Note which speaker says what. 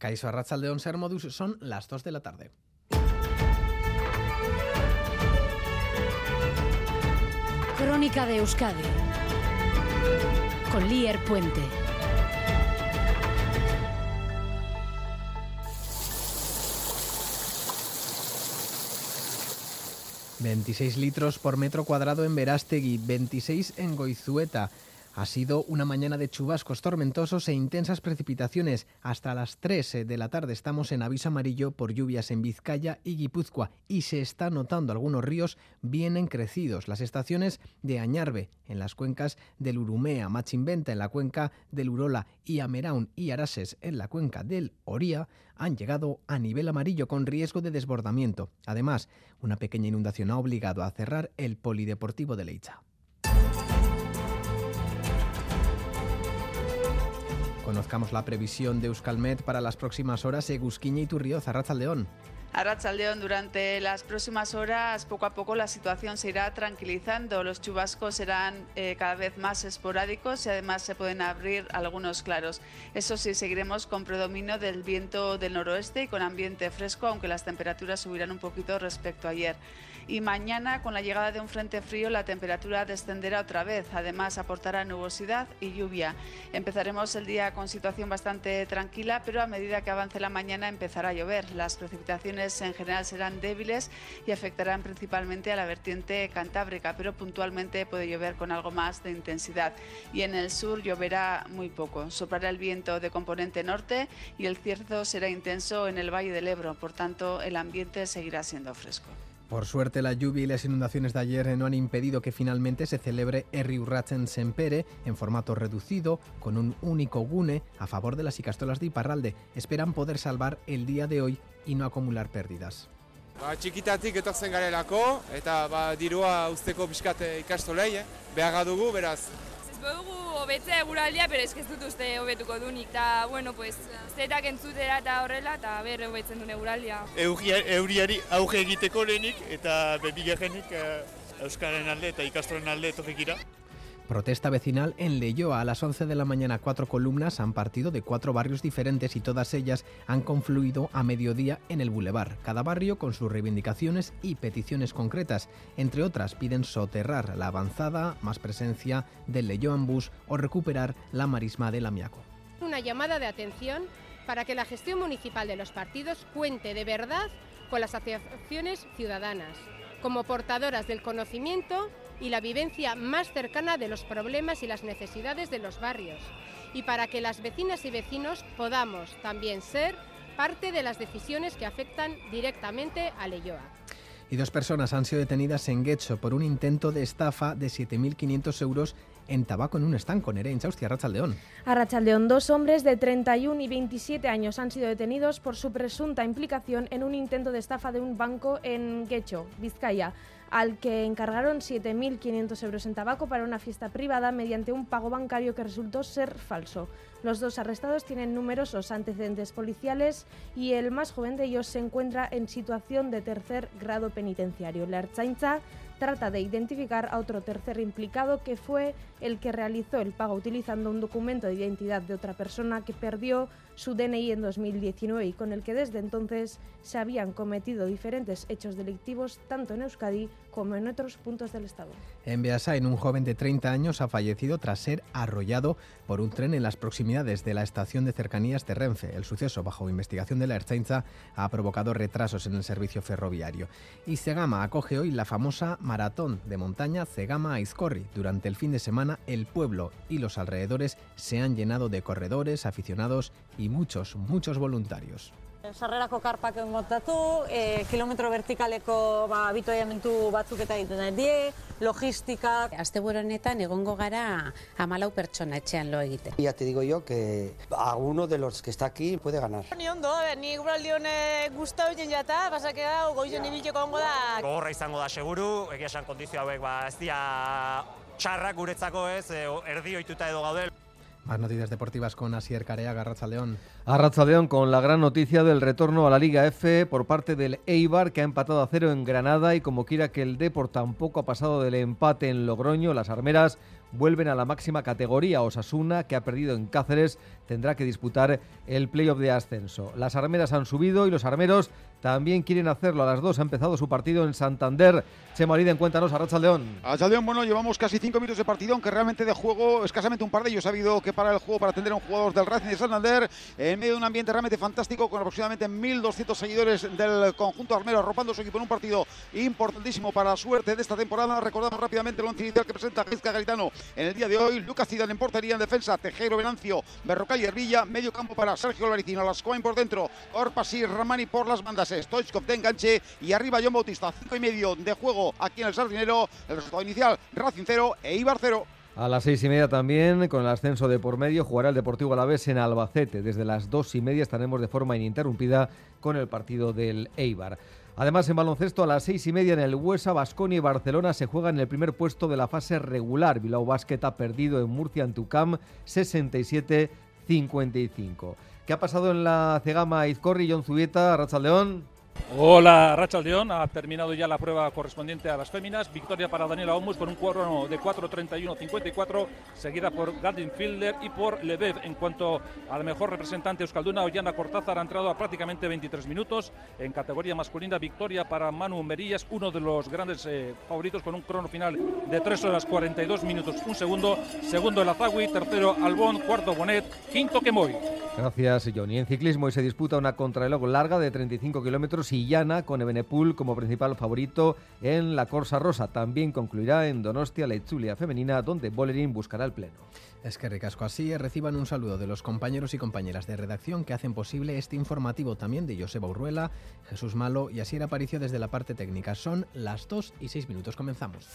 Speaker 1: Caiso Arrachaldeón Ser Modus son las 2 de la tarde.
Speaker 2: Crónica de Euskadi con Lier Puente.
Speaker 1: ...26 litros por metro cuadrado en Verástegui... ...26 en Goizueta... Ha sido una mañana de chubascos tormentosos e intensas precipitaciones. Hasta las 3 eh, de la tarde estamos en aviso amarillo por lluvias en Vizcaya y Guipúzcoa y se está notando algunos ríos vienen crecidos. Las estaciones de Añarbe en las cuencas del Urumea, Machimbenta en la cuenca del Urola y Ameraun y Arases en la cuenca del Oría han llegado a nivel amarillo con riesgo de desbordamiento. Además, una pequeña inundación ha obligado a cerrar el polideportivo de Leicha. Conozcamos la previsión de Euskalmet para las próximas horas. Egusquiña y Turrioz, León.
Speaker 3: Arrachaldeón, durante las próximas horas, poco a poco la situación se irá tranquilizando. Los chubascos serán eh, cada vez más esporádicos y además se pueden abrir algunos claros. Eso sí, seguiremos con predominio del viento del noroeste y con ambiente fresco, aunque las temperaturas subirán un poquito respecto a ayer y mañana con la llegada de un frente frío la temperatura descenderá otra vez. Además aportará nubosidad y lluvia. Empezaremos el día con situación bastante tranquila, pero a medida que avance la mañana empezará a llover. Las precipitaciones en general serán débiles y afectarán principalmente a la vertiente cantábrica, pero puntualmente puede llover con algo más de intensidad. Y en el sur lloverá muy poco. Soplará el viento de componente norte y el cierzo será intenso en el Valle del Ebro. Por tanto, el ambiente seguirá siendo fresco.
Speaker 1: Por suerte, la lluvia y las inundaciones de ayer no han impedido que finalmente se celebre Herri Urrachen Sempere en formato reducido, con un único gune a favor de las icastolas de Iparralde. Esperan poder salvar el día de hoy y no acumular pérdidas.
Speaker 4: Ba, txikitatik etortzen garelako, eta ba, dirua usteko bizkate ikastolei, eh? beharra dugu, beraz,
Speaker 5: badugu hobetzea eguraldia, pero ez dut uste hobetuko dunik. Ta, bueno, pues, zetak entzutera eta horrela, eta ber hobetzen duen eguraldia.
Speaker 6: Euriari auge egiteko lehenik, eta bebigarrenik Euskaren alde eta ikastoren alde etorrikira.
Speaker 1: Protesta vecinal en Leyoa. A las 11 de la mañana cuatro columnas han partido de cuatro barrios diferentes y todas ellas han confluido a mediodía en el bulevar. Cada barrio con sus reivindicaciones y peticiones concretas. Entre otras piden soterrar la avanzada, más presencia del Leyoan Bus o recuperar la marisma del Amiaco.
Speaker 7: Una llamada de atención para que la gestión municipal de los partidos cuente de verdad con las asociaciones ciudadanas, como portadoras del conocimiento y la vivencia más cercana de los problemas y las necesidades de los barrios, y para que las vecinas y vecinos podamos también ser parte de las decisiones que afectan directamente a Leyoa.
Speaker 1: Y dos personas han sido detenidas en Guecho por un intento de estafa de 7.500 euros en tabaco en un estanco. Nerea Inchausti, Arrachaldeón.
Speaker 8: Arrachaldeón, dos hombres de 31 y 27 años han sido detenidos por su presunta implicación en un intento de estafa de un banco en Guecho, Vizcaya al que encargaron 7.500 euros en tabaco para una fiesta privada mediante un pago bancario que resultó ser falso. Los dos arrestados tienen numerosos antecedentes policiales y el más joven de ellos se encuentra en situación de tercer grado penitenciario. La Erchainza trata de identificar a otro tercer implicado que fue el que realizó el pago utilizando un documento de identidad de otra persona que perdió su DNI en 2019 y con el que desde entonces se habían cometido diferentes hechos delictivos tanto en Euskadi como en otros puntos del Estado.
Speaker 1: En Beasain, un joven de 30 años ha fallecido tras ser arrollado por un tren en las proximidades de la estación de cercanías de Renfe. El suceso, bajo investigación de la Ertzaintza, ha provocado retrasos en el servicio ferroviario. Y Cegama acoge hoy la famosa maratón de montaña Cegama Aizcorri. Durante el fin de semana, el pueblo y los alrededores se han llenado de corredores, aficionados y muchos, muchos voluntarios.
Speaker 9: Sarrerako karpak engotatu, e, kilometro vertikaleko ba, abitoiamentu batzuk eta egiten die, logistika.
Speaker 10: Aste honetan egongo gara amalau pertsona etxean lo egite.
Speaker 11: Ya te digo yo que alguno de los que está aquí puede ganar.
Speaker 12: Ni ondo, ni guraldi hone guztau jen jata, pasake da, goizen ibileko ongo da.
Speaker 13: Gogorra izango da seguru, egia esan kondizio hauek ba, ez dira txarrak guretzako ez, erdi oituta edo gaudel.
Speaker 1: Más noticias deportivas con Asier Carea, León.
Speaker 14: León con la gran noticia del retorno a la Liga F por parte del Eibar que ha empatado a cero en Granada y como quiera que el Deport tampoco ha pasado del empate en Logroño, las armeras vuelven a la máxima categoría. Osasuna, que ha perdido en Cáceres, tendrá que disputar el playoff de ascenso. Las armeras han subido y los armeros también quieren hacerlo. A las dos ha empezado su partido en Santander. Chemo Ariden, cuéntanos a Racha León.
Speaker 15: A León, bueno, llevamos casi cinco minutos de partido, aunque realmente de juego escasamente un par de ellos ha habido que parar el juego para atender a un jugador del Racing de Santander en medio de un ambiente realmente fantástico con aproximadamente 1.200 seguidores del conjunto armero arropando su equipo en un partido importantísimo para la suerte de esta temporada. Recordamos rápidamente el once inicial que presenta Gisca Garitano en el día de hoy. Lucas Zidane en portería, en defensa, Tejero, Venancio, Berrocal y Hervilla. Medio campo para Sergio Laricino, Lascoin por dentro, y Ramani por las bandas, Stoichkov de enganche y arriba John Bautista. Cinco y medio de juego aquí en el Sardinero. El resultado inicial, Racing 0 e Ibar 0.
Speaker 14: A las seis y media también, con el ascenso de por medio, jugará el Deportivo Alavés en Albacete. Desde las dos y media estaremos de forma ininterrumpida con el partido del Eibar. Además, en baloncesto, a las seis y media en el Huesa, Basconia y Barcelona se juegan en el primer puesto de la fase regular. Bilbao Basket ha perdido en Murcia en Tucam 67-55. ¿Qué ha pasado en la Cegama Izcorri, John Zubieta, León?
Speaker 16: Hola, Rachel León. Ha terminado ya la prueba correspondiente a las féminas. Victoria para Daniela Omus por un cuadro de 4.31-54, seguida por Gardin Fielder y por Lebev. En cuanto a la mejor representante euskalduna, Ollana Cortázar ha entrado a prácticamente 23 minutos. En categoría masculina, victoria para Manu Merillas, uno de los grandes eh, favoritos con un crono final de 3 horas 42 minutos, un segundo. Segundo el Azagui, tercero Albón, cuarto Bonet, quinto Kemoy.
Speaker 14: Gracias, Johnny. En ciclismo hoy se disputa una contrarreloj larga de 35 kilómetros y Llana con Ebenepul como principal favorito en la Corsa Rosa. También concluirá en Donostia la Itzulia femenina, donde Bolerín buscará el pleno.
Speaker 1: Es que ricasco así reciban un saludo de los compañeros y compañeras de redacción que hacen posible este informativo también de Joseba Urruela, Jesús Malo y Asier Aparicio desde la parte técnica. Son las 2 y 6 minutos. Comenzamos.